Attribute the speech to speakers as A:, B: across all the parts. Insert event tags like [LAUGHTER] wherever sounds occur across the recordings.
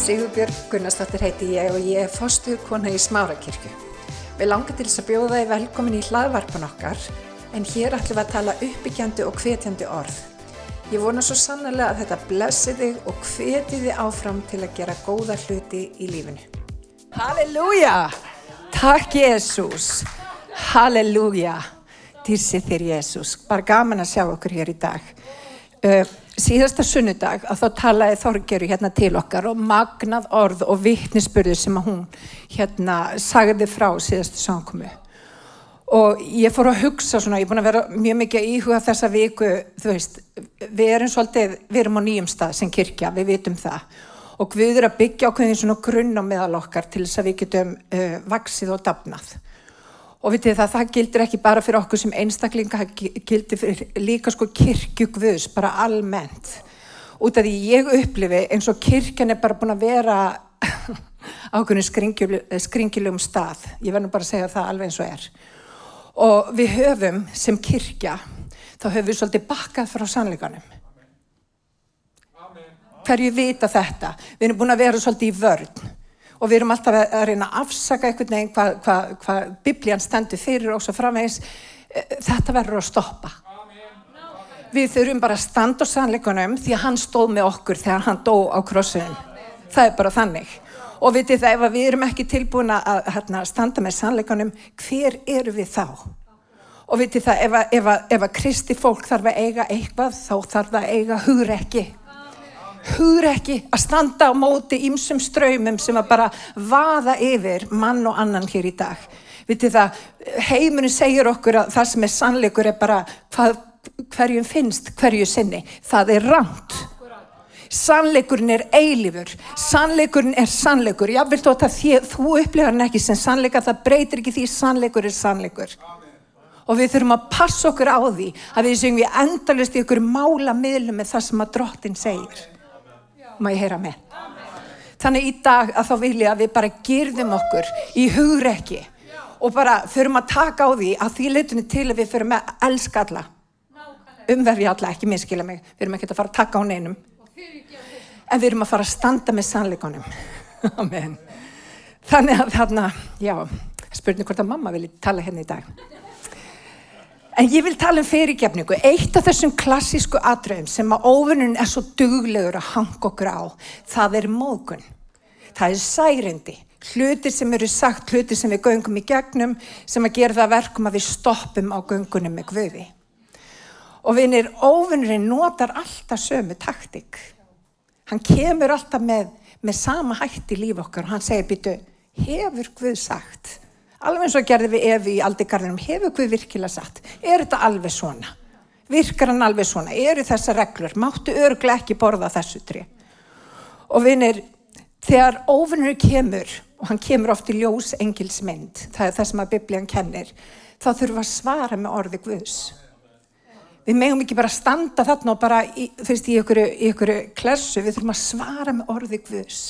A: Sigurbjörg Gunnarsdóttir heiti ég og ég er fostuð kona í Smárakirkju. Við langar til þess að bjóða þið velkomin í hlaðvarpan okkar en hér ætlum við að tala uppbyggjandi og hvetjandi orð. Ég vona svo sannlega að þetta blessi þig og hveti þig áfram til að gera góða hluti í lífinu.
B: Halleluja! Takk Jésús! Halleluja! Dýrsi þér Jésús. Bara gaman að sjá okkur hér í dag. Uh, síðasta sunnudag að þá talaði Þorgeru hérna til okkar og magnað orð og vittnisspurðu sem að hún hérna sagði frá síðastu samkomi og ég fór að hugsa svona, ég er búin að vera mjög mikið að íhuga þessa viku, þú veist við erum svolítið, við erum á nýjum stað sem kirkja, við vitum það. Og við erum að byggja ákveðin svona grunn á meðal okkar til þess að við getum uh, vaksið og dafnað og vitið það, það gildir ekki bara fyrir okkur sem einstaklinga, það gildir fyrir líka sko kirkjugvöðs, bara almennt. Út af því ég upplifi eins og kirkjan er bara búin að vera [LAUGHS] ákveðinu skringilegum stað. Ég verður bara að segja það alveg eins og er. Og við höfum sem kirkja, þá höfum við svolítið bakkað frá sannleikanum. Hverju vita þetta? Við erum búin að vera svolítið í vörn og við erum alltaf að reyna að afsaka einhvern veginn hvað hva, hva biblían stendur fyrir og svo framvegis. Eh, þetta verður að stoppa. Við þurfum bara að standa á sannleikunum því að hann stóð með okkur þegar hann dó á krossunum það er bara þannig. Og vitið það ef við erum ekki tilbúin að hérna, standa með sannleikunum hver eru við þá? Og vitið það ef að, ef að, ef að kristi fólk þarf að eiga eitthvað þá þarf það að eiga hugur ekki hugur ekki að standa á móti ímsum ströymum sem að bara vaða yfir mann og annan hér í dag. Vitið það, heimurinn segir okkur að það sem er sannleikur er bara hvað, hverjum finnst hverju sinni. Það er ránt. Sannleikurinn er eilifur. Sannleikurinn er sannleikur. Já, viltu að það, þú upplifar hann ekki sem sannleika, það breytir ekki því sannleikur er sannleikur. Og við þurfum að passa okkur á því að við segjum við endalust í okkur mála miðlum með það sem að drottin segir má ég heyra með. Þannig í dag að þá vil ég að við bara gerðum okkur í hugrekki og bara förum að taka á því að því litunni til að við förum að elska alla. Umverfi alla, ekki minnskila mig. Við erum ekki að fara að taka á neinum. En við erum að fara að standa með sannleikonum. [LAUGHS] Amen. Þannig að þarna, já, spurning hvort að mamma vilja tala hérna í dag. En ég vil tala um fyrirgefningu. Eitt af þessum klassísku atröðum sem að óvinnun er svo duglegur að hanga okkur á, það er mógun. Það er særindi. Hlutir sem eru sagt, hlutir sem við göngum í gegnum, sem að gera það verkum að við stoppum á göngunum með guði. Og vinnir, óvinnurinn notar alltaf sömu taktik. Hann kemur alltaf með, með sama hætti í líf okkar og hann segir, býtu, hefur Guð sagt alveg eins og gerði við Efi í aldigarðinum, hefur Guð virkilega satt? Er þetta alveg svona? Virkar hann alveg svona? Eru þessa reglur? Máttu örglega ekki borða þessu tri? Og vinir, þegar óvinnur kemur, og hann kemur oft í ljós engilsmynd, það er það sem að biblían kennir, þá þurfum við að svara með orði Guðs. Við megum ekki bara standa þarna og bara, þú veist, í ykkur, klassu, við þurfum að svara með orði Guðs.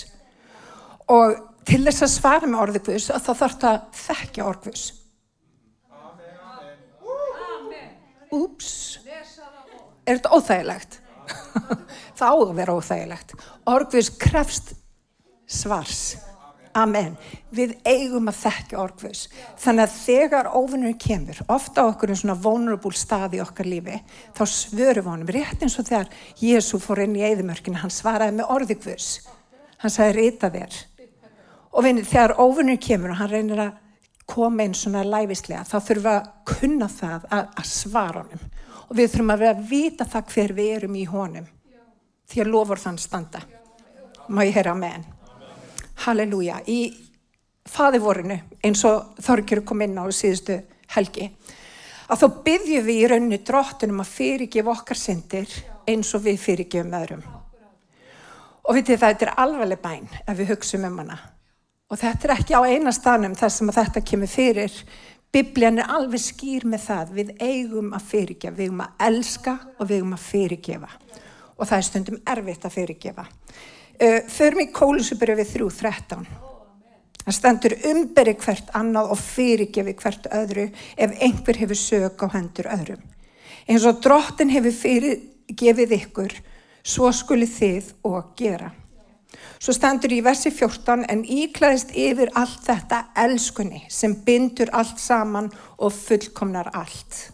B: Og til þess að svara með orðið Guðs að þá þarf það að þekkja orð Guðs. Úps, er þetta óþægilegt? [LAUGHS] það á að vera óþægilegt. Orð Guðs krefst svars. Amen. Við eigum að þekkja orð Guðs. Þannig að þegar óvinnur kemur, ofta okkur en svona vulnerable stað í okkar lífi, þá svöru vonum, rétt eins og þegar Jésu fór inn í eðimörkina, hann svaraði með orðið Guðs. Hann sagði, rita þér og vinni, þegar óvinnur kemur og hann reynir að koma inn svona læfislega þá þurfum við að kunna það að, að svara honum. Og við þurfum að vera að vita það hver við erum í honum. Því að lofur þann standa. Má ég heyra með henn Halleluja. Í faðivorinu eins og Þorgjur kom inn á síðustu helgi að þá byggjum við í rauninu dróttunum að fyrirgefa okkar syndir eins og við fyrirgefum öðrum. Og vitið það, er alvarleg bæn ef við hugsaum um hana Og þetta er ekki á eina stanum þar sem þetta kemur fyrir. Biblian er alveg skýr með það. Við eigum að fyrirgefa, við eigum að elska og við eigum að fyrirgefa. Og það er stundum erfitt að fyrirgefa. Uh, Förum í kólusubröfið 3.13. Það stendur umberi hvert annað og fyrirgefi hvert öðru ef einhver hefur sög á hendur öðrum. Eins og drottin hefur fyrirgefið ykkur, svo skuli þið og gera. Svo stendur í versi 14 en íklæðist yfir allt þetta elskunni sem bindur allt saman og fullkomnar allt.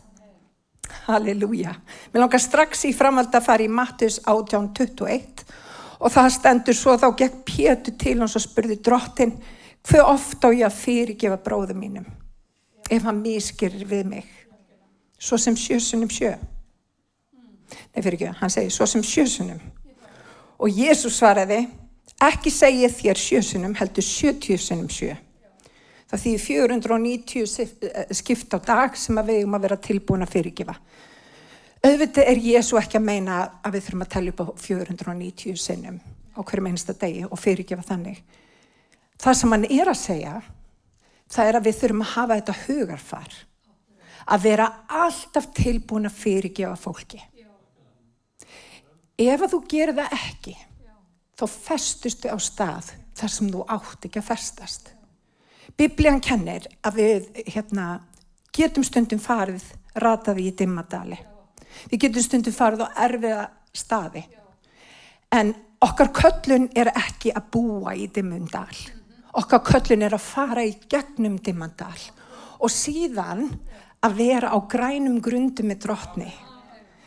B: Halleluja. Mér langar strax í framhald að fara í Mattus 18.21 og það stendur svo þá gekk Pétur til hans og spurði drottin hver ofta á ég að fyrirgefa bróðum mínum ef hann mískirir við mig. Svo sem sjösunum sjö. Nei fyrir ekki, hann segi svo sem sjösunum. Og Jésús svaraði ekki segja þér sjösunum heldur sjötjusunum sjö. Það þýðir 490 skipt á dag sem við um að vera tilbúin að fyrirgefa. Auðvitað er Jésu ekki að meina að við þurfum að tellja upp á 490 sinnum á hverjum einsta degi og fyrirgefa þannig. Það sem hann er að segja, það er að við þurfum að hafa þetta hugarfar. Að vera alltaf tilbúin að fyrirgefa fólki. Ef að þú gerir það ekki, þá festustu á stað þar sem þú átt ekki að festast. Biblian kennir að við hérna, getum stundum farið rataði í dimmadali. Við getum stundum farið á erfiða staði. En okkar köllun er ekki að búa í dimmundal. Okkar köllun er að fara í gegnum dimmandal og síðan að vera á grænum grundu með drottni.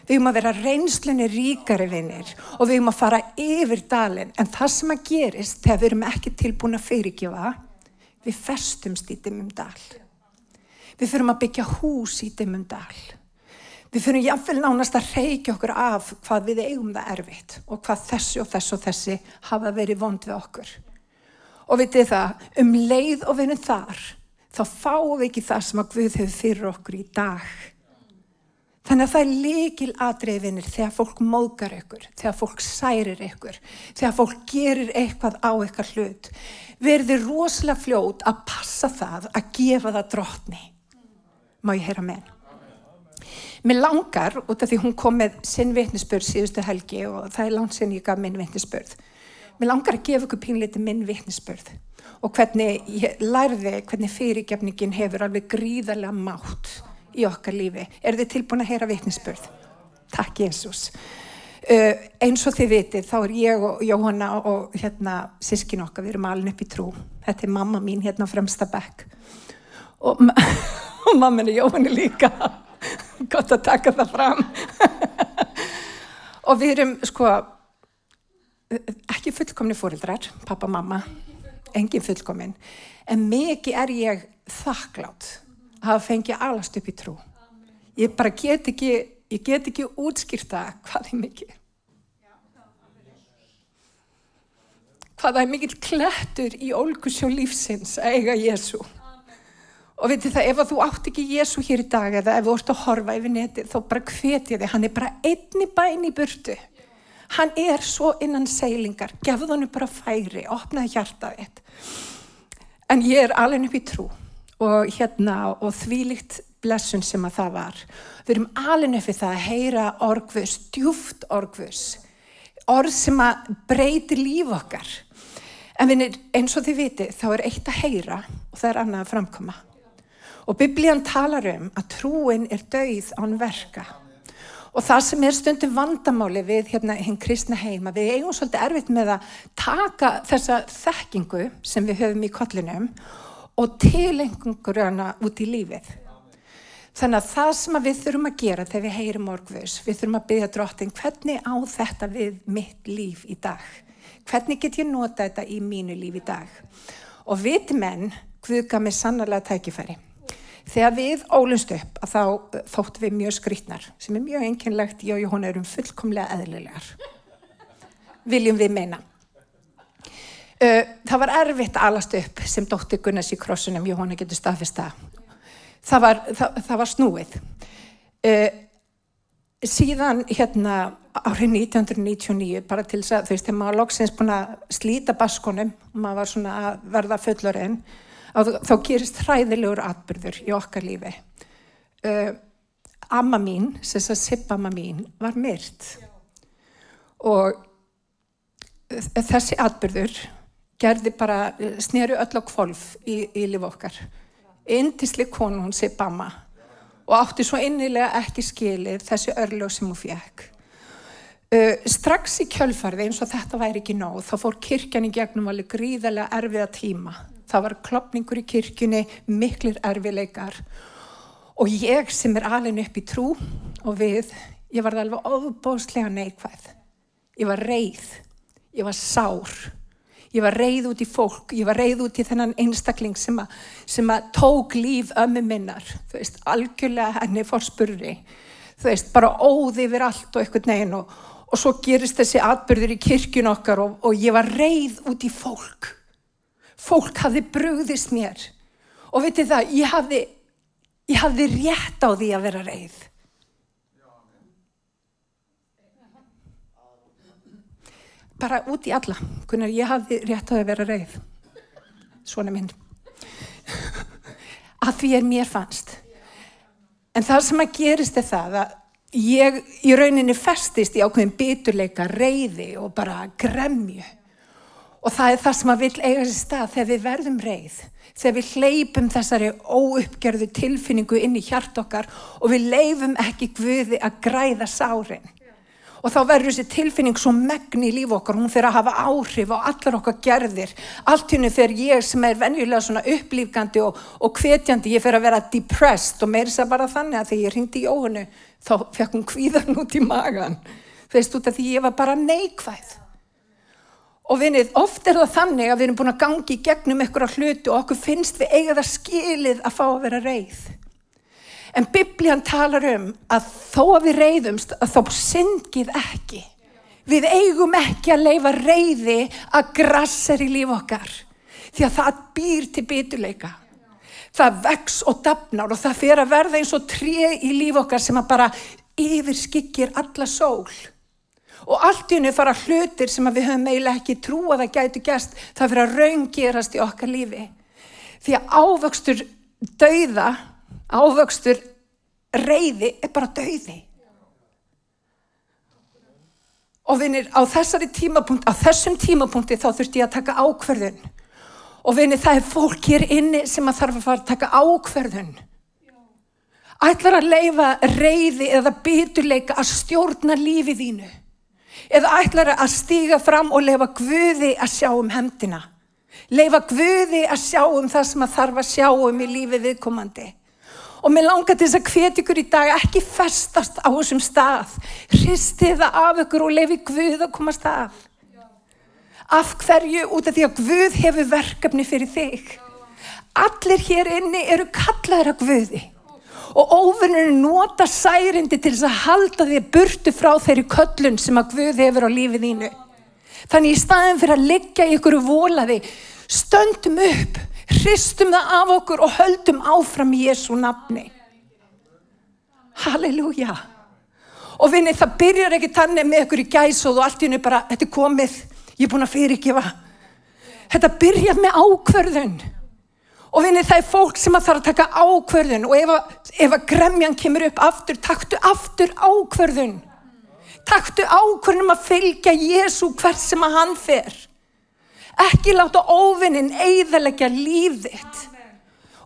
B: Við höfum að vera reynslunni ríkari vinnir og við höfum að fara yfir dalin. En það sem að gerist þegar við erum ekki tilbúin að fyrirgjöfa við festumst í dimmum dal. Við fyrir að byggja hús í dimmum dal. Við fyrir jáfnvel nánast að reykja okkur af hvað við eigum það erfitt og hvað þessi og þessi og þessi hafa verið vond við okkur. Og vitið það, um leið og við erum þar, þá fáum við ekki það sem að Guð hefur fyrir okkur í dag. Þannig að það er líkil aðdreifinir þegar fólk móðgar ykkur, þegar fólk særir ykkur, þegar fólk gerir eitthvað á eitthvað hlut. Verður rosalega fljót að passa það að gefa það drotni. Má ég heyra með? Mér langar, út af því hún kom með sinn vittnesbörð síðustu helgi og það er langt sinn ég gaf minn vittnesbörð. Mér langar að gefa ykkur pínleiti minn vittnesbörð og hvernig ég lærði hvernig fyrirgefningin hefur alveg gríðarlega mátt í okkar lífi. Er þið tilbúin að heyra vitnisspörð? Takk Jésús. Uh, eins og þið vitið, þá er ég og Jóhanna og hérna sískin okkar, við erum alveg upp í trú. Þetta er mamma mín hérna á fremsta bekk. Og, [LAUGHS] og mamman er Jóhanna líka. [LAUGHS] Gott að taka það fram. [LAUGHS] og við erum sko ekki fullkomni fórildrar, pappa, mamma, engin fullkomin. En mikið er ég þakklátt hafa fengið alast upp í trú. Ég bara get ekki, ég get ekki útskýrta hvað er mikið. Hvað er mikill klettur í ólkusjó lífsins að eiga Jésu. Og veitir það, ef þú átt ekki Jésu hér í dag eða ef þú ert að horfa yfir neti þá bara hveti þig, hann er bara einni bæn í burtu. Hann er svo innan seilingar, gefðu hann bara færi, opnaði hjartaðið. En ég er alveg upp í trú og hérna og þvílikt blessun sem að það var. Við erum alveg nefnir það að heyra orgvus, djúft orgvus, orð sem að breyti líf okkar. En vinir, eins og þið viti, þá er eitt að heyra og það er annað að framkoma. Og biblían talar um að trúin er dauð án verka. Og það sem er stundum vandamáli við hérna hinn kristna heima, við eigum svolítið erfitt með að taka þessa þekkingu sem við höfum í kollinum og tilengur hana út í lífið. Þannig að það sem við þurfum að gera þegar við heyrum orgvus, við þurfum að byggja drottin hvernig á þetta við mitt líf í dag. Hvernig get ég nota þetta í mínu líf í dag? Og viti menn, Guðga með sannarlega tækifæri. Þegar við ólumst upp að þá þóttum við mjög skrítnar, sem er mjög enginlegt, já, hún er um fullkomlega eðlilegar. Viljum við meina. Uh, það var erfitt að alast upp sem dóttir Gunnars í krossunum, Jóhanna getur staðfist það. Var, það, það var snúið. Uh, síðan hérna árið 1999, bara til þess að þú veist, þegar maður loksins búin að slíta baskonum maður var svona að verða fullorinn, þá gerist hræðilegur atbyrður í okkar lífi. Uh, amma mín, þess að sippamma mín, var myrt. Og þessi atbyrður gerði bara, sneru öll á kvolf í, í lif okkar. Indisli konu hún sé Bama og átti svo innilega ekki skilið þessi örlög sem hún fekk. Uh, strax í kjölfarði eins og þetta væri ekki nóg þá fór kirkjan í gegnum alveg gríðarlega erfiða tíma það var klopningur í kirkjunni miklir erfileikar og ég sem er alveg upp í trú og við, ég var alveg ofbóðslega neikvæð ég var reið, ég var sár ég var reið út í fólk ég var reið út í þennan einstakling sem að, sem að tók líf ömmu minnar þú veist, algjörlega henni fór spurri þú veist, bara óði yfir allt og eitthvað neginn og og svo gerist þessi atbyrður í kirkjun okkar og, og ég var reið út í fólk. Fólk hafði brugðist mér og veitir það, ég hafði, ég hafði rétt á því að vera reið. Bara út í alla, hvernig ég hafði rétt á að vera reið. Svona minn. Að því er mér fannst. En það sem að gerist er það að ég í rauninni festist í ákveðin biturleika, reyði og bara gremju og það er það sem að vil eiga sér stað þegar við verðum reyð, þegar við hleypum þessari óuppgerðu tilfinningu inn í hjart okkar og við leifum ekki Guði að græða sárin og þá verður þessi tilfinning svo megni í líf okkar, hún fyrir að hafa áhrif á allar okkar gerðir, allt henni fyrir ég sem er venjulega svona upplýfgandi og, og hvetjandi, ég fyrir að vera depressed. Og meirins að bara þannig að þegar ég ringdi í óhunu þá fekk hún kvíðan út í magan veist út af því ég var bara neikvæð. Og vinið, oft er það þannig að við erum búin að gangi gegnum einhverja hlutu og okkur finnst við eiga það skilið að fá að vera reyð en biblían talar um að þó að við reyðumst að þá syngið ekki við eigum ekki að leifa reyði að grassar í líf okkar því að það býr til bytuleika það vex og dapnar og það fyrir að verða eins og tré í líf okkar sem að bara yfirskikkir alla sól. Og allt í hennu fara hlutir sem við höfum eiginlega ekki trú að það gætu gæst, það fyrir að raungerast í okkar lífi. Því að ávöxtur dauða, ávöxtur reyði er bara dauði. Og vinir, á, tímapunkt, á þessum tímapunkti þá þurfti ég að taka ákverðun og vinni það er fólk hér inni sem að þarf að fara að taka ákverðun ætlar að leifa reyði eða byturleika að stjórna lífið þínu? Eða ætlar að stíga fram og leifa Guði að sjá um hendina leifa Guði að sjá um það sem að þarf að sjá um í lífið viðkomandi og mér langar til þess að hvet ykkur í dag ekki festast á þessum stað hristi það af ykkur og leifi Guð að koma stað Af hverju? Út af því að Guð hefur verkefni fyrir þig. Allir hér inni eru kallaðir að Guði. Og óvinnur nota særindi til þess að halda því burtu frá þeirri köllun sem að Guð hefur á lífið þínu. Þannig í staðin fyrir að liggja í ykkur volaði, stöndum upp, hristum það af okkur og höldum áfram í Jésu nafni. Halleluja. Og vinni það byrjar ekki tannig með ykkur í gæs og allt í hennu bara, þetta er komið. Ég er búin að fyrirgefa. Þetta byrja með ákverðun og vinni það er fólk sem að þarf að taka ákverðun og ef að, ef að gremjan kemur upp aftur, taktu aftur ákverðun taktu ákverðun um að fylgja Jésu hvert sem að hann fer ekki láta óvinnin eigðalegja líf þitt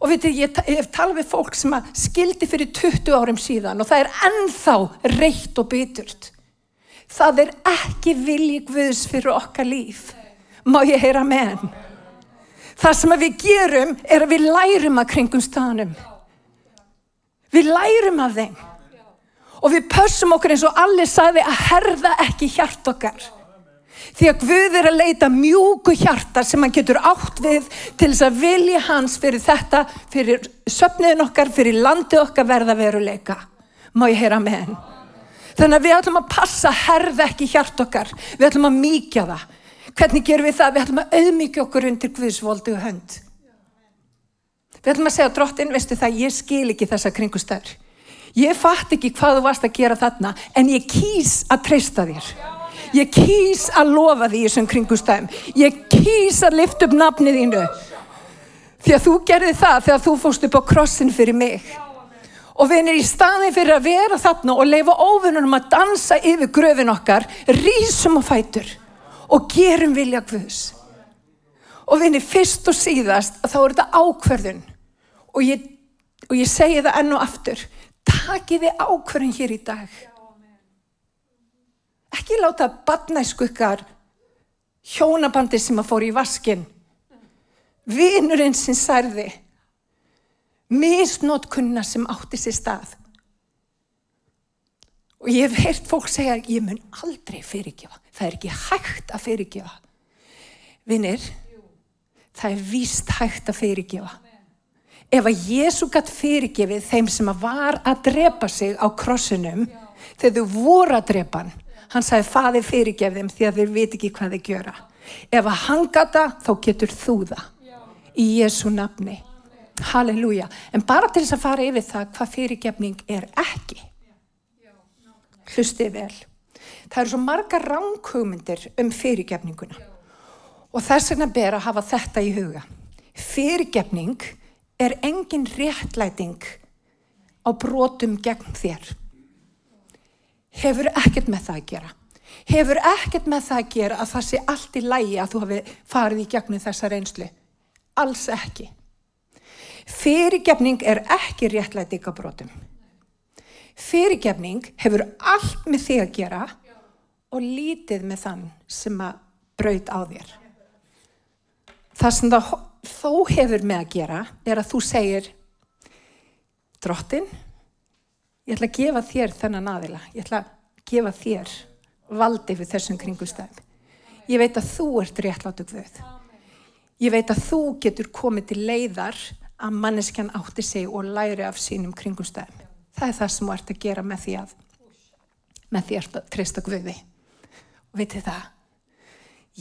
B: og veitir, ég hef talað við fólk sem að skildi fyrir 20 árum síðan og það er ennþá reitt og byturt Það er ekki vilji Guðs fyrir okkar líf. Má ég heyra með henn? Það sem við gerum er að við lærum að kringum staðanum. Við lærum af þeim. Og við pössum okkur eins og allir sagði að herða ekki hjart okkar. Því að Guð er að leita mjúku hjarta sem hann getur átt við til þess að vilja hans fyrir þetta, fyrir söpniðin okkar, fyrir landið okkar verða veruleika. Má ég heyra með henn? Þannig að við ætlum að passa herð ekki hjart okkar. Við ætlum að míkja það. Hvernig gerum við það? Við ætlum að auðmíkja okkur undir Guðsvoldu hönd. Við ætlum að segja drottin, veistu það, ég skil ekki þessa kringustöður. Ég fatt ekki hvað þú varst að gera þarna, en ég kýs að treysta þér. Ég kýs að lofa því þessum kringustöðum. Ég kýs að lifta upp nafnið þínu. Því að þú gerði það þegar þú fóst upp á krossin fyrir mig og við erum í staðin fyrir að vera þarna og leifa óvinnunum að dansa yfir gröfin okkar, rísum og fætur og gerum vilja Guðs. Og við erum fyrst og síðast að þá er þetta ákverðun og ég, og ég segi það enn og aftur, takiði ákverðun hér í dag. Ekki láta badnæsku ykkar hjónabandi sem að fór í vaskin. Vinurinn sem særði. Misnótkunna sem átti sér stað. Og ég hef heyrt fólk segja ég mun aldrei fyrirgefa. Það er ekki hægt að fyrirgefa. Vinnir, það er víst hægt að fyrirgefa. Ef að Jésu gætt fyrirgefið þeim sem að var að drepa sig á krossinum, þegar þau voru að drepa hann, hann sagði faði fyrirgefið þeim því að þeir veit ekki hvað þeir gjöra. Ef að hann gata, þá getur þú það. Í Jésu nafni. Halleluja. En bara til þess að fara yfir það hvað fyrirgefning er ekki. Hlustið vel. Það eru svo marga ránkugmyndir um fyrirgefninguna. Og þess vegna ber að hafa þetta í huga. Fyrirgefning er engin réttlæting á brotum gegn þér. Hefur ekkert með það að gera. Hefur ekkert með það að gera að það sé allt í lægi að þú hafi farið í gegnum þessa reynslu. Alls ekki. Fyrirgefning er ekki réttlæting á brotum. Fyrirgefning hefur allt með þig að gera og lítið með þann sem að braut á þér. Það sem það þó hefur með að gera er að þú segir drottin, ég ætla að gefa þér þennan aðila, ég ætla að gefa þér valdi fyrir þessum kringustæðum. Ég veit að þú ert réttláttu Guð. Ég veit að þú getur komið til leiðar að manneskjan átti sig og læri af sínum kringustæðum. Það er það sem þú ert að gera með því að með því að treysta Guði. Og veitir það,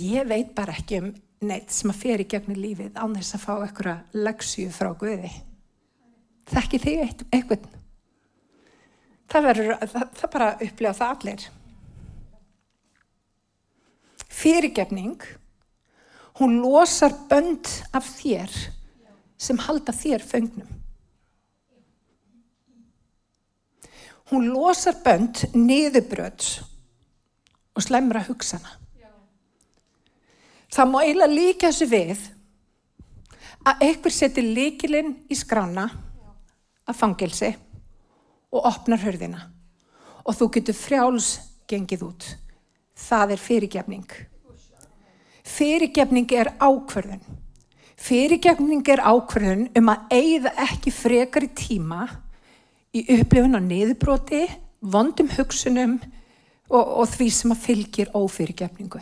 B: ég veit bara ekki um neitt sem að fer í gegnum lífið án þess að fá eitthvað leksju frá Guði. Þekki þig eitthvað. Það verður, það, það bara upplifa það allir. Fyrirgefning, hún losar bönd af þér sem halda þér föngnum. Hún losar bönd niðurbröðs og slemra hugsana. Það má eiginlega líka þessu við að einhver setur líkilinn í skrána að fangilsi og opnar hörðina og þú getur frjáls gengið út. Það er fyrirgefning. Fyrirgefning er ákverðun. Fyrirgefning er ákverðun um að eigða ekki frekar í tíma í upplifun á niðurbroti, vondum hugsunum og, og því sem að fylgir ófyrirgefningu.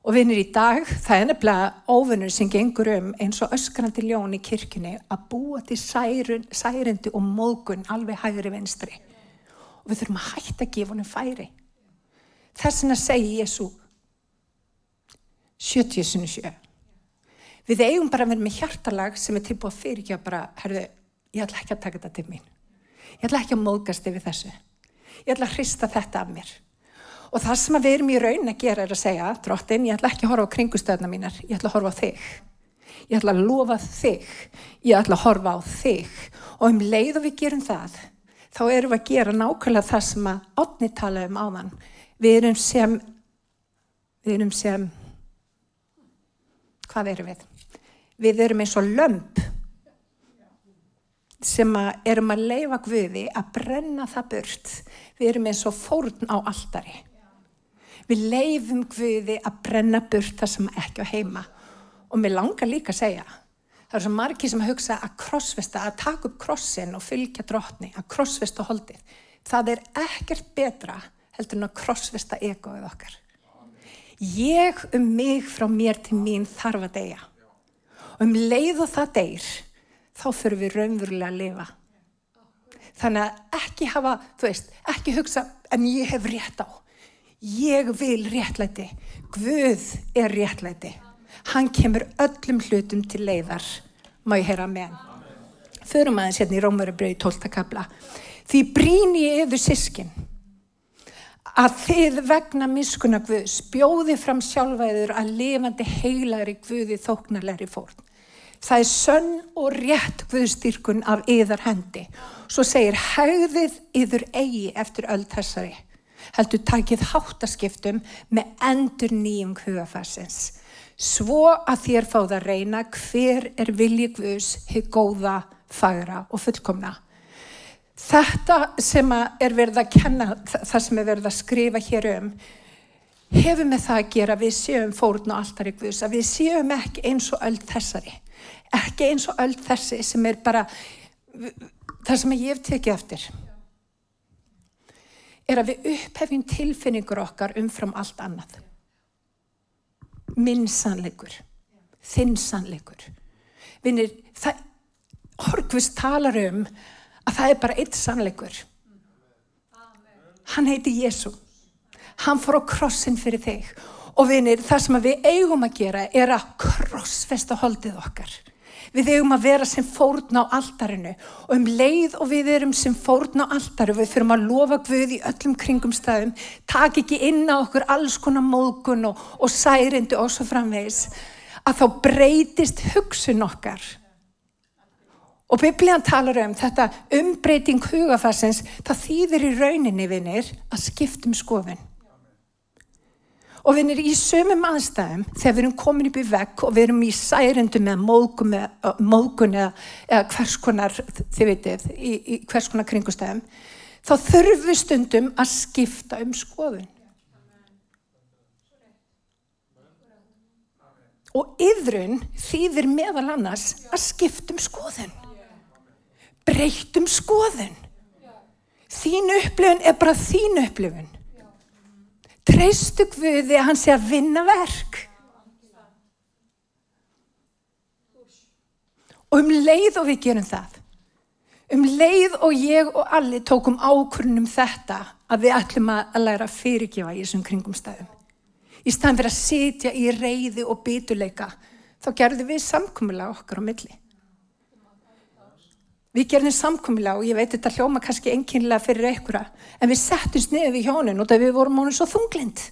B: Og vinnir í dag, það er nefnilega óvinnur sem gengur um eins og öskrandi ljón í kirkjunni að búa til særun, særendi og mógun alveg hægri venstri. Og við þurfum að hætta að gefa honum færi. Þess vegna segi Jésu 70.7. Við eigum bara að vera með hjartalag sem er tilbúið að fyrirkja bara, herðu, ég ætla ekki að taka þetta til mín. Ég ætla ekki að móðgast yfir þessu. Ég ætla að hrista þetta af mér. Og það sem við erum í raun að gera er að segja, drottin, ég ætla ekki að horfa á kringustöðna mínar, ég ætla að horfa á þig. Ég ætla að lofa þig, ég ætla að horfa á þig. Og um leið og við gerum það, þá erum við að gera nákvæmlega það sem að átni tala um áðan. Við erum sem, við erum sem, hvað erum við? Við erum eins og lömp sem að erum að leifa Guði að brenna það burt. Við erum eins og fórn á aldari. Við leifum Guði að brenna burt það sem ekki á heima. Og mér langar líka að segja, það er svo margi sem hugsa að krossvesta, að taka upp krossin og fylgja drotni, að krossvesta holdið. Það er ekkert betra heldur en að krossvesta egoið okkar. Ég um mig frá mér til mín þarf að deyja. Og um leið og það deyr, þá þurfum við raunverulega að lifa. Þannig að ekki hafa, þú veist, ekki hugsa en ég hef rétt á. Ég vil réttlæti. Guð er réttlæti. Hann kemur öllum hlutum til leiðar. Má ég heyra með. Förum aðeins hérna í Rómörubröði 12. kabla. Því bríni ég yfir sískin að þið vegna miskuna Guðs bjóði fram sjálfæður að lifandi heilari Guði þóknarleiri fórn. Það er sönn og rétt Guðstyrkun af yðar hendi. Svo segir hægðið yður eigi eftir öll þessari heldur takið háttaskiptum með endur nýjum hugafarsins. Svo að þér fáð að reyna hver er Guðs, hefur góða, fagra og fullkomna. Þetta sem er verið að kenna, það sem er verið að skrifa hér um, hefur með það að gera við séum fórun og alltaf ykkur að við séum ekki eins og öll þessari. Ekki eins og öll þessi sem er bara, það sem ég hef tekið eftir, er að við upphefjum tilfinningur okkar umfram allt annað. Minn sannleikur, þinn sannleikur. Vinnir, það, Horkvist talar um að það er bara eitt sannleikur. Hann heiti Jésu. Hann fór á krossin fyrir þig. Og vinir, það sem við eigum að gera er að krossfesta holdið okkar. Við eigum að vera sem fórn á aldarinu og um leið og við erum sem fórn á aldaru, við fyrir að lofa Guð í öllum kringum staðum, tak ekki inn á okkur alls konar mógun og, og særindi og svo framvegis, að þá breytist hugsun okkar Og biblíðan talar um þetta umbreyting hugafarsins, það þýðir í rauninni vinnir að skiptum skoðun. Og vinnir í sömum aðstæðum, þegar við erum komin upp í vegg og við erum í særendum eða mógun eða, eða, eða hvers konar, þið veitir, í, í hvers konar kringustæðum, þá þurfum við stundum að skipta um skoðun. Og yðrun þýðir meðal annars að skiptum skoðun breytum skoðun. Þín upplifun er bara þín upplifun. Treystu Guði að hann sé að vinna verk. Og um leið og við gerum það, um leið og ég og allir tókum ákvörnum þetta að við ætlum að læra að fyrirgefa í þessum kringum stæðum. Í staðan fyrir að sitja í reyði og bytuleika, þá gerðum við samkomiðlega okkar á milli. Við gerðum samkomiðlega og ég veit þetta hljóma kannski enginlega fyrir einhverja en við settumst niður við hjónin og það við vorum honum svo þunglind.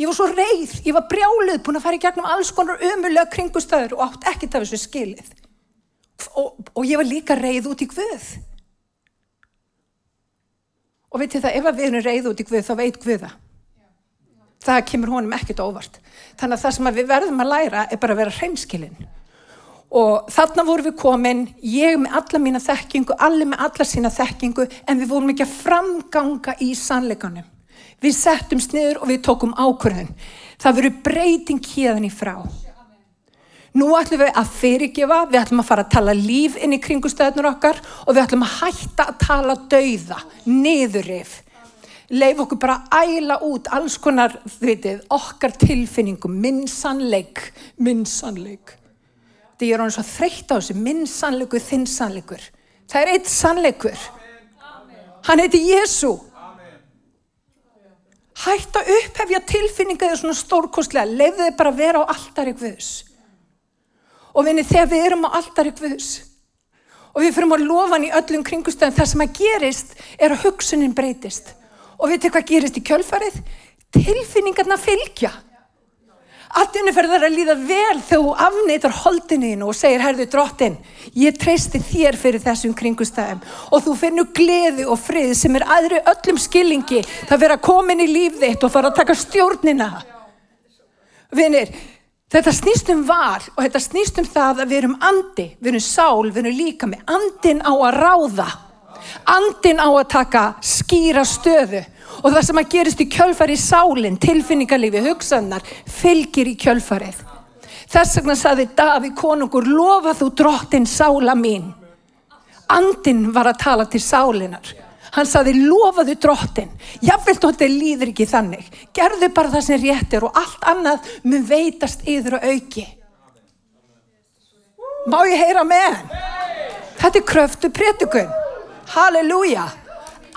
B: Ég var svo reið, ég var brjálið, búin að fara í gegnum alls konar ömulega kringustöður og átt ekkert af þessu skilið. Og, og ég var líka reið út í Guð. Og veitir það, ef við erum reið út í Guð þá veit Guða. Það kemur honum ekkert óvart. Þannig að það sem við verðum að læra er bara að vera hreinskilinn og þarna vorum við komin, ég með alla mína þekkingu, allir með alla sína þekkingu, en við vorum ekki að framganga í sannleikanum. Við settum sniður og við tókum ákvörðun. Það veru breyting hérðan í frá. Nú ætlum við að fyrirgefa, við ætlum að fara að tala líf inn í kringustöðnur okkar og við ætlum að hætta að tala dauða, niðurrif. Leif okkur bara að æla út alls konar, þvitið, okkar tilfinningum, minn sannleik, minn sannleik því ég er hann svo þreytt á þessu, minn sannleikur, þinn sannleikur. Það er eitt sannleikur. Hann heiti Jésu. Hætt að upphefja tilfinningaði svona stórkostlega, leiði þið bara að vera á alltari Guðs. Og vinni þegar við erum á alltari Guðs og við fyrir að lofa hann í öllum kringustöðum, það sem að gerist er að hugsunin breytist. Og við til hvað gerist í kjölfarið? Tilfinningarna fylgja. Allinu ferðar að líða vel þegar þú afneitar holdininu og segir, herðu drottin, ég treysti þér fyrir þessum kringustæðum og þú finnur gleði og frið sem er aðri öllum skillingi það vera komin í líf þitt og fara að taka stjórnina. Vinir, þetta snýst um val og þetta snýst um það að við erum andi, við erum sál, við erum líka með andin á að ráða, andin á að taka skýra stöðu og það sem að gerist í kjölfari í sálinn, tilfinningarlifi, hugsaðnar, fylgir í kjölfarið. Þess vegna saði Daví konungur, lofa þú drottin sála mín. Andin var að tala til sálinar. Hann saði, lofaðu drottin. Jáfnveld og þetta líður ekki þannig. Gerðu bara það sem rétt er og allt annað mun veitast yfir og auki. Má ég heyra með? Þetta er kröftu prétukun. Halleluja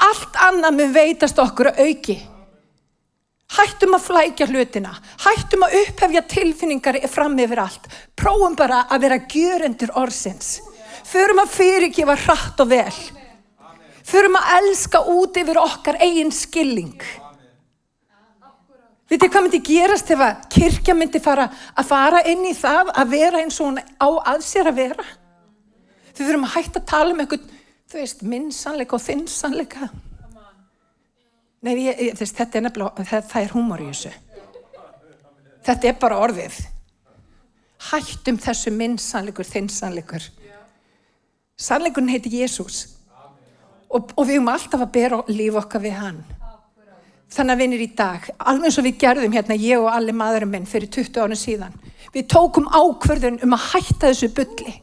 B: allt annað mun veitast okkur að auki. Hættum að flækja hlutina, hættum að upphefja tilfinningar fram yfir allt. Prófum bara að vera gjörendur orðsins. Förum að fyrirgefa hratt og vel. Förum að elska út yfir okkar eigin skilling. Vitið hvað myndi gerast ef að kirkja myndi fara að fara inn í það að vera eins og hún á að sér að vera? Við þurfum að hætta að tala um eitthvað þú veist, minn sannleika og þinn sannleika. Nei, ég, ég, þess, þetta er nefnilega, það, það er humor í þessu. Þetta er bara orðið. Hættum þessu minn sannleikur, þinn sannleikur. Sannleikurinn heiti Jésús. Og, og við höfum alltaf að bera líf okkar við hann. Þannig að vinir í dag, alveg eins og við gerðum hérna, ég og allir maðurum minn fyrir 20 árið síðan. Við tókum ákverðun um að hætta þessu bulli.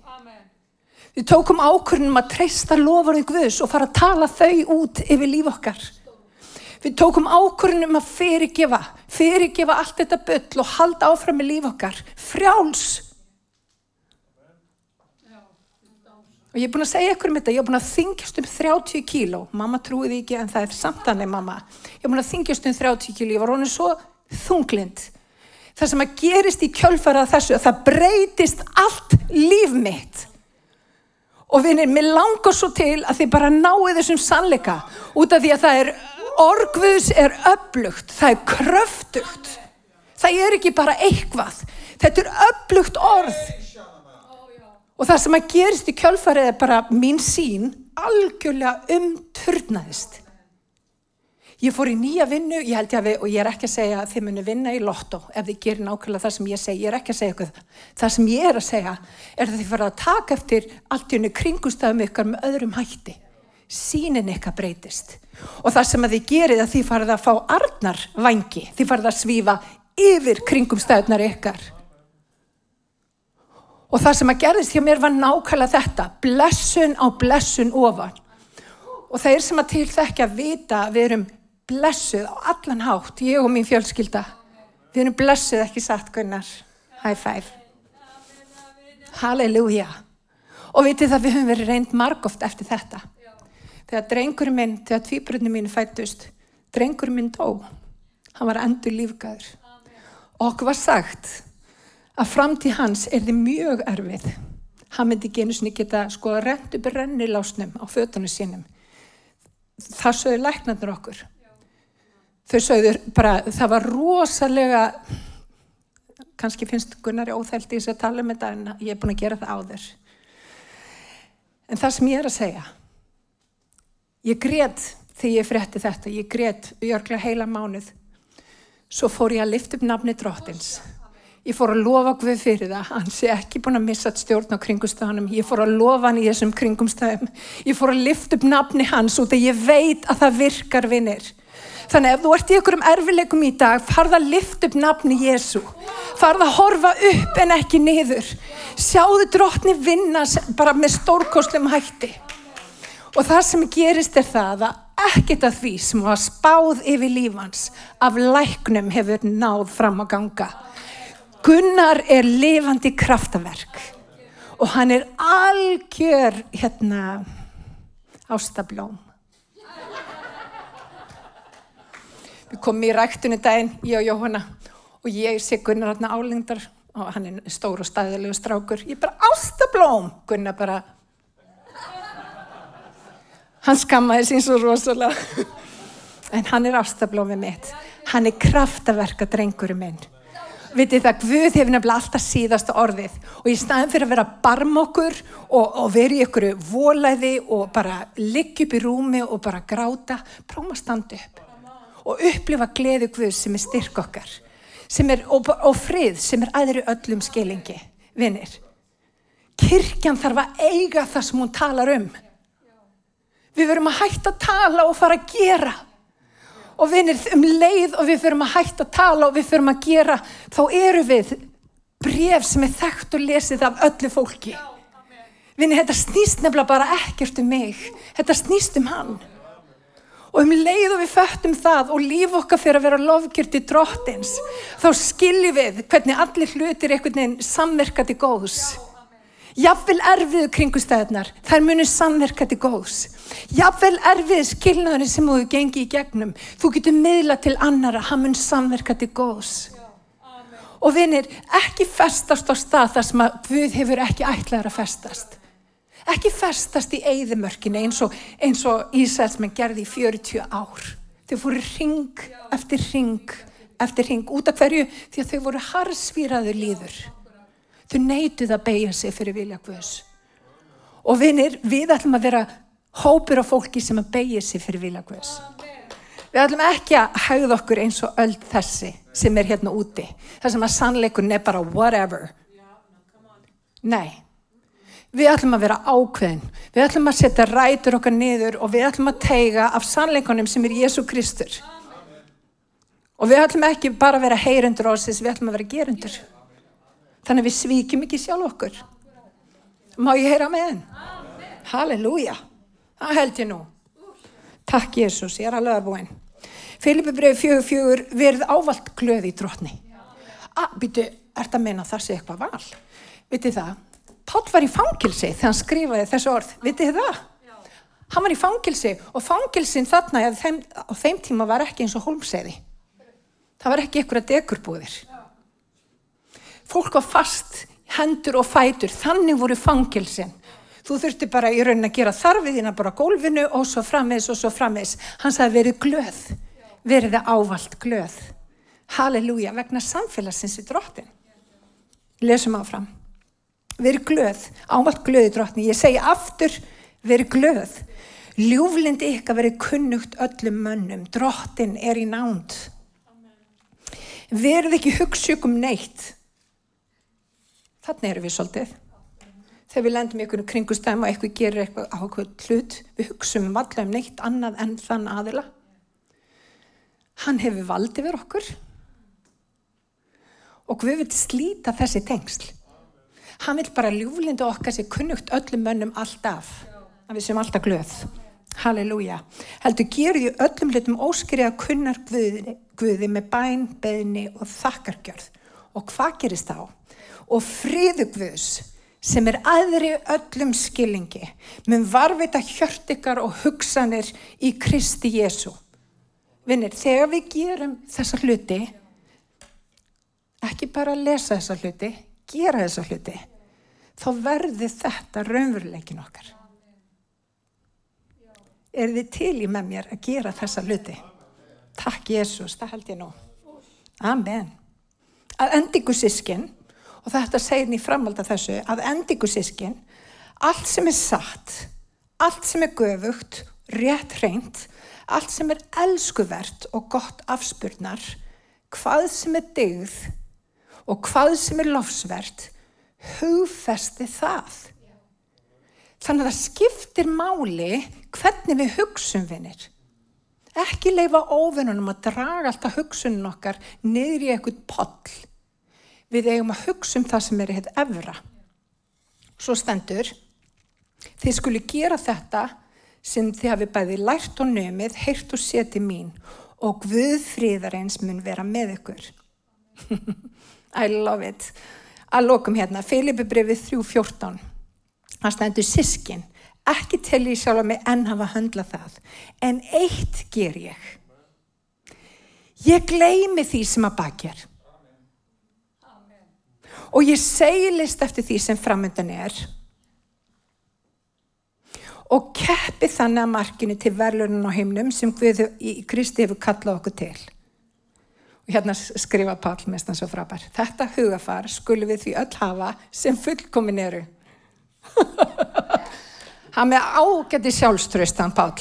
B: Við tókum ákverðun um að treysta lofarið Guðs og fara að tala þau út yfir líf okkar. Við tókum ákverðun um að fyrirgefa, fyrirgefa allt þetta bull og halda áfram með líf okkar. Frjáls. Og ég er búin að segja ykkur um þetta, ég er búin að þingjast um 30 kíló. Mamma trúiði ekki en það er samt annir mamma. Ég er búin að þingjast um 30 kíló, ég var honin svo þunglind. Það sem að gerist í kjölfarað þessu, það breytist allt líf mitt. Og vinir, mér langar svo til að þið bara náðu þessum sannleika út af því að það er, orgvus er öflugt, það er kröftugt. Það er ekki bara eitthvað, þetta er öflugt orð. Og það sem að gerist í kjölfarið er bara mín sín algjörlega umturnaðist. Ég fór í nýja vinnu, ég held ég að við, og ég er ekki að segja að þið munu vinna í lotto ef þið gerir nákvæmlega það sem ég segi, ég er ekki að segja eitthvað. Það sem ég er að segja er að þið fara að taka eftir allt í unni kringustafum ykkar með öðrum hætti. Sínin ykkar breytist. Og það sem að þið gerir að þið farið að fá arnar vangi, þið farið að svífa yfir kringumstafnar ykkar. Og það sem að gerðist hjá mér var nákvæmlega þetta, blessun á blessun ofan. Og þeir sem að til þekkja vita að við erum blessuð á allan hátt, ég og mín fjölskylda. Við erum blessuð ekki satt Gunnar. High five. Halleluja. Og vitið það við höfum verið reynd margóft eftir þetta. Þegar drengurinn minn, þegar tvíbrunni mín fættust, drengurinn minn dó. Hann var endur lífgæður. Og okkur var sagt að framtíð hans er þið mjög erfið. Hann myndi ekki einu sinni geta sko rent upp rennilásnum á fötunum sínum. Það sögðu læknarnir okkur. Þau sögðu bara, það var rosalega, kannski finnst Gunnari óþælt í þess að tala um þetta en ég er búin að gera það áður. En það sem ég er að segja, ég grétt þegar ég frétti þetta, ég grétt örglega heila mánuð, svo fór ég að lifta upp nafni drottins. Ég fór að lofa Guð fyrir það, hann sé ekki búin að missa stjórn á kringumstöðunum, ég fór að lofa hann í þessum kringumstöðum, ég fór að lifta upp nafni hans út að ég veit að það virkar vinnir. Þannig ef þú ert í einhverjum erfileikum í dag, farð að lifta upp nafni Jésu, farð að horfa upp en ekki niður, sjáðu drottni vinna bara með stórkoslum hætti. Og það sem gerist er það að ekkert af því sem var spáð yfir lífans af læknum hefur náð fram að ganga. Gunnar er lifandi kraftaverk og hann er algjör hérna ástablóm. Við komum í ræktunni daginn, ég og Jóhanna og ég sé Gunnar hérna álengdar og hann er stór og staðilegu strákur. Ég bara ástablóm, Gunnar bara. Hann skammaði sín svo rosalega. En hann er ástablómið mitt. Hann er kraftaverka drengurum minn vitið það, Guð hefur nefnilega alltaf síðasta orðið og í staðin fyrir að vera barm okkur og, og vera í ykkur volæði og bara liggja upp í rúmi og bara gráta, prófum að standa upp og upplifa gleði Guð sem er styrk okkar er, og, og frið sem er aðri öllum skilingi, vinnir. Kirkjan þarf að eiga það sem hún talar um. Við verum að hætta að tala og fara að gera og vinir um leið og við fyrum að hætta að tala og við fyrum að gera, þá eru við bref sem er þekkt og lesið af öllu fólki. Vinir, þetta snýst nefnilega bara ekkert um mig, þetta snýst um hann. Og um leið og við föttum það og líf okkar fyrir að vera lofgjört í drottins, þá skiljum við hvernig allir hlutir einhvern veginn samverkað í góðs. Jafnvel erfiðu kringustæðunar, þær munir samverka til góðs. Jafnvel erfiðu skilnaðurinn sem þú gengi í gegnum, þú getur miðla til annara, hann mun samverka til góðs. Og vinir, ekki festast á stað þar sem að Guð hefur ekki ætlaður að festast. Ekki festast í eigðumörkinu eins og, og Ísælsmenn gerði í 40 ár. Þau fóru ring eftir ring eftir ring út af hverju því að þau voru harsvíraður líður. Þau neytuð að beigja sig fyrir vilja Guðs. Og vinir, við ætlum að vera hópur af fólki sem að beigja sig fyrir vilja Guðs. Við ætlum ekki að haugða okkur eins og öll þessi sem er hérna úti. Það sem að sannleikunn er bara whatever. Nei. Við ætlum að vera ákveðin. Við ætlum að setja rætur okkar niður og við ætlum að teiga af sannleikonum sem er Jésu Kristur. Og við ætlum ekki bara að vera heyrendur á þess, við ætlum að vera gerundur. Þannig við svíkjum ekki sjálf okkur. Má ég heyra með henn? Halleluja. Það held ég nú. Takk Jésús, ég er alveg að búinn. Filipi breið fjögur fjögur verð ávalt glöði í drotni. Að, býtu, ert að meina það sé eitthvað val? Vitið það? Páll var í fangilsi þegar hann skrifaði þessu orð, vitið þið það? Já. Hann var í fangilsi og fangilsin þarna þeim, á þeim tíma var ekki eins og holmseiði. Það var ekki ykkur að dekurbúðir. Fólk var fast, hendur og fætur, þannig voru fangilsin. Þú þurfti bara í raunin að gera þarfiðina bara gólfinu og svo frammeðs og svo frammeðs. Hann sagði verið glöð, verið ávalt glöð. Halleluja, vegna samfélagsins í drottin. Lesum áfram verið glöð, ámalt glöði drotni, ég segi aftur, verið glöð. Ljúflindi ykkar verið kunnugt öllum mönnum, drottin er í nánd. Verið ekki hugssjökum neitt. Þannig erum við svolítið. Þegar við lendum í einhvern kringustæm og eitthvað gerir eitthvað á eitthvað hlut, við hugssum um allar um neitt annað en þann aðila. Hann hefur valdið verið okkur og við viljum slíta þessi tengsl hann vil bara ljúflindu okkar sem kunnugt öllum mönnum alltaf. Að við sem alltaf glöð. Halleluja. Heldur gerur því öllum hlutum óskriða kunnar guði, guði með bæn, beðni og þakkargjörð. Og hvað gerist þá? Og fríðu guðs sem er aðri öllum skilningi mun varvita hjört ykkar og hugsanir í Kristi Jésu vinnir, þegar við gerum þessa hluti ekki bara lesa þessa hluti gera þessa hluti þá verði þetta raunveruleikin okkar. Er þið til í með mér að gera þessa hluti? Takk Jésús, það held ég nú. Amen. Að endingu sískin, og þetta segir mér framvalda þessu, að endingu sískin, allt sem er satt, allt sem er göfugt, rétt reynd, allt sem er elskuvert og gott afspurnar, hvað sem er digð og hvað sem er lofsvert, hugfesti það. Þannig að það skiptir máli hvernig við hugsun vinnir. Ekki leifa óvinnunum að draga alltaf hugsunum okkar niður í eitthvað poll. Við eigum að hugsa um það sem er hitt efra. Svo stendur, þið skuli gera þetta sem þið hafi bæði lært og nömið, heyrt og seti mín og Guð fríðareins mun vera með ykkur. [LAUGHS] I love it að lokum hérna, Filipi brefið 3.14 það stendur sískin ekki til ég sjálf að mig enn hafa höndlað það. En eitt ger ég. Ég gleymi því sem að bakjar og ég seglist eftir því sem framöndan er. Og keppi þannig að markinu til verðlunum á heimnum sem Guði í Kristi hefur kallað okkur til hérna skrifa Pál mestan svo frábær. Þetta hugafar skulum við því öll hafa sem fullkomin eru. [LAUGHS] Hann með ágætti sjálfströstan Pál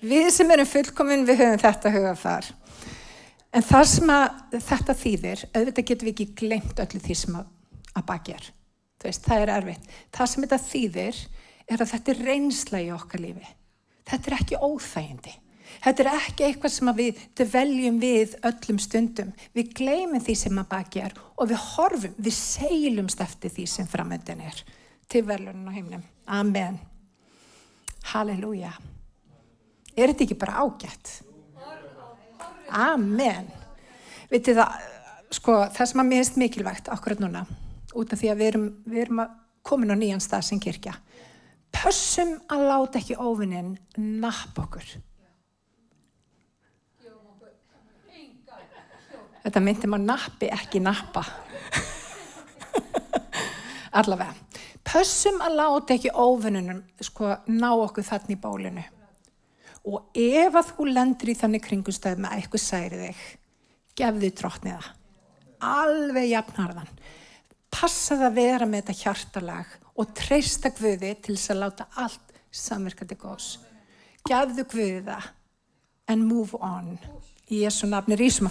B: við sem erum fullkomin við höfum þetta hugafar. En það sem þetta þýðir auðvitað getum við ekki glemt öllu því sem að, bakjar það er erfitt. Það sem þetta þýðir er að þetta er reynsla í okkar lífi. Þetta er ekki óþægindi Þetta er ekki eitthvað sem við veljum við öllum stundum. Við gleymum því sem að baki er og við horfum, við seilumst eftir því sem framöndin er. Til verðlunum á heimnum. Amen. Halleluja. Er þetta ekki bara ágætt? Amen. Vitið það, sko, það sem að mér finnst mikilvægt akkurat núna, út af því að við erum, við erum komin á nýjan stað sem kirkja. Pössum að láta ekki óvinnin napp okkur. Þetta myndi maður nappi, ekki nappa. [LAUGHS] Allavega. Pössum að láta ekki óvinnunum sko, ná okkur þannig í bólinu. Og ef að þú lendur í þannig kringustöð með eitthvað særi þig, gefðu trótniða. Alveg jafnharðan. Passað að vera með þetta hjartalag og treysta Guði til þess að láta allt samverkandi góðs. Gefðu Guði það and move on. Í Jésu nafni rísum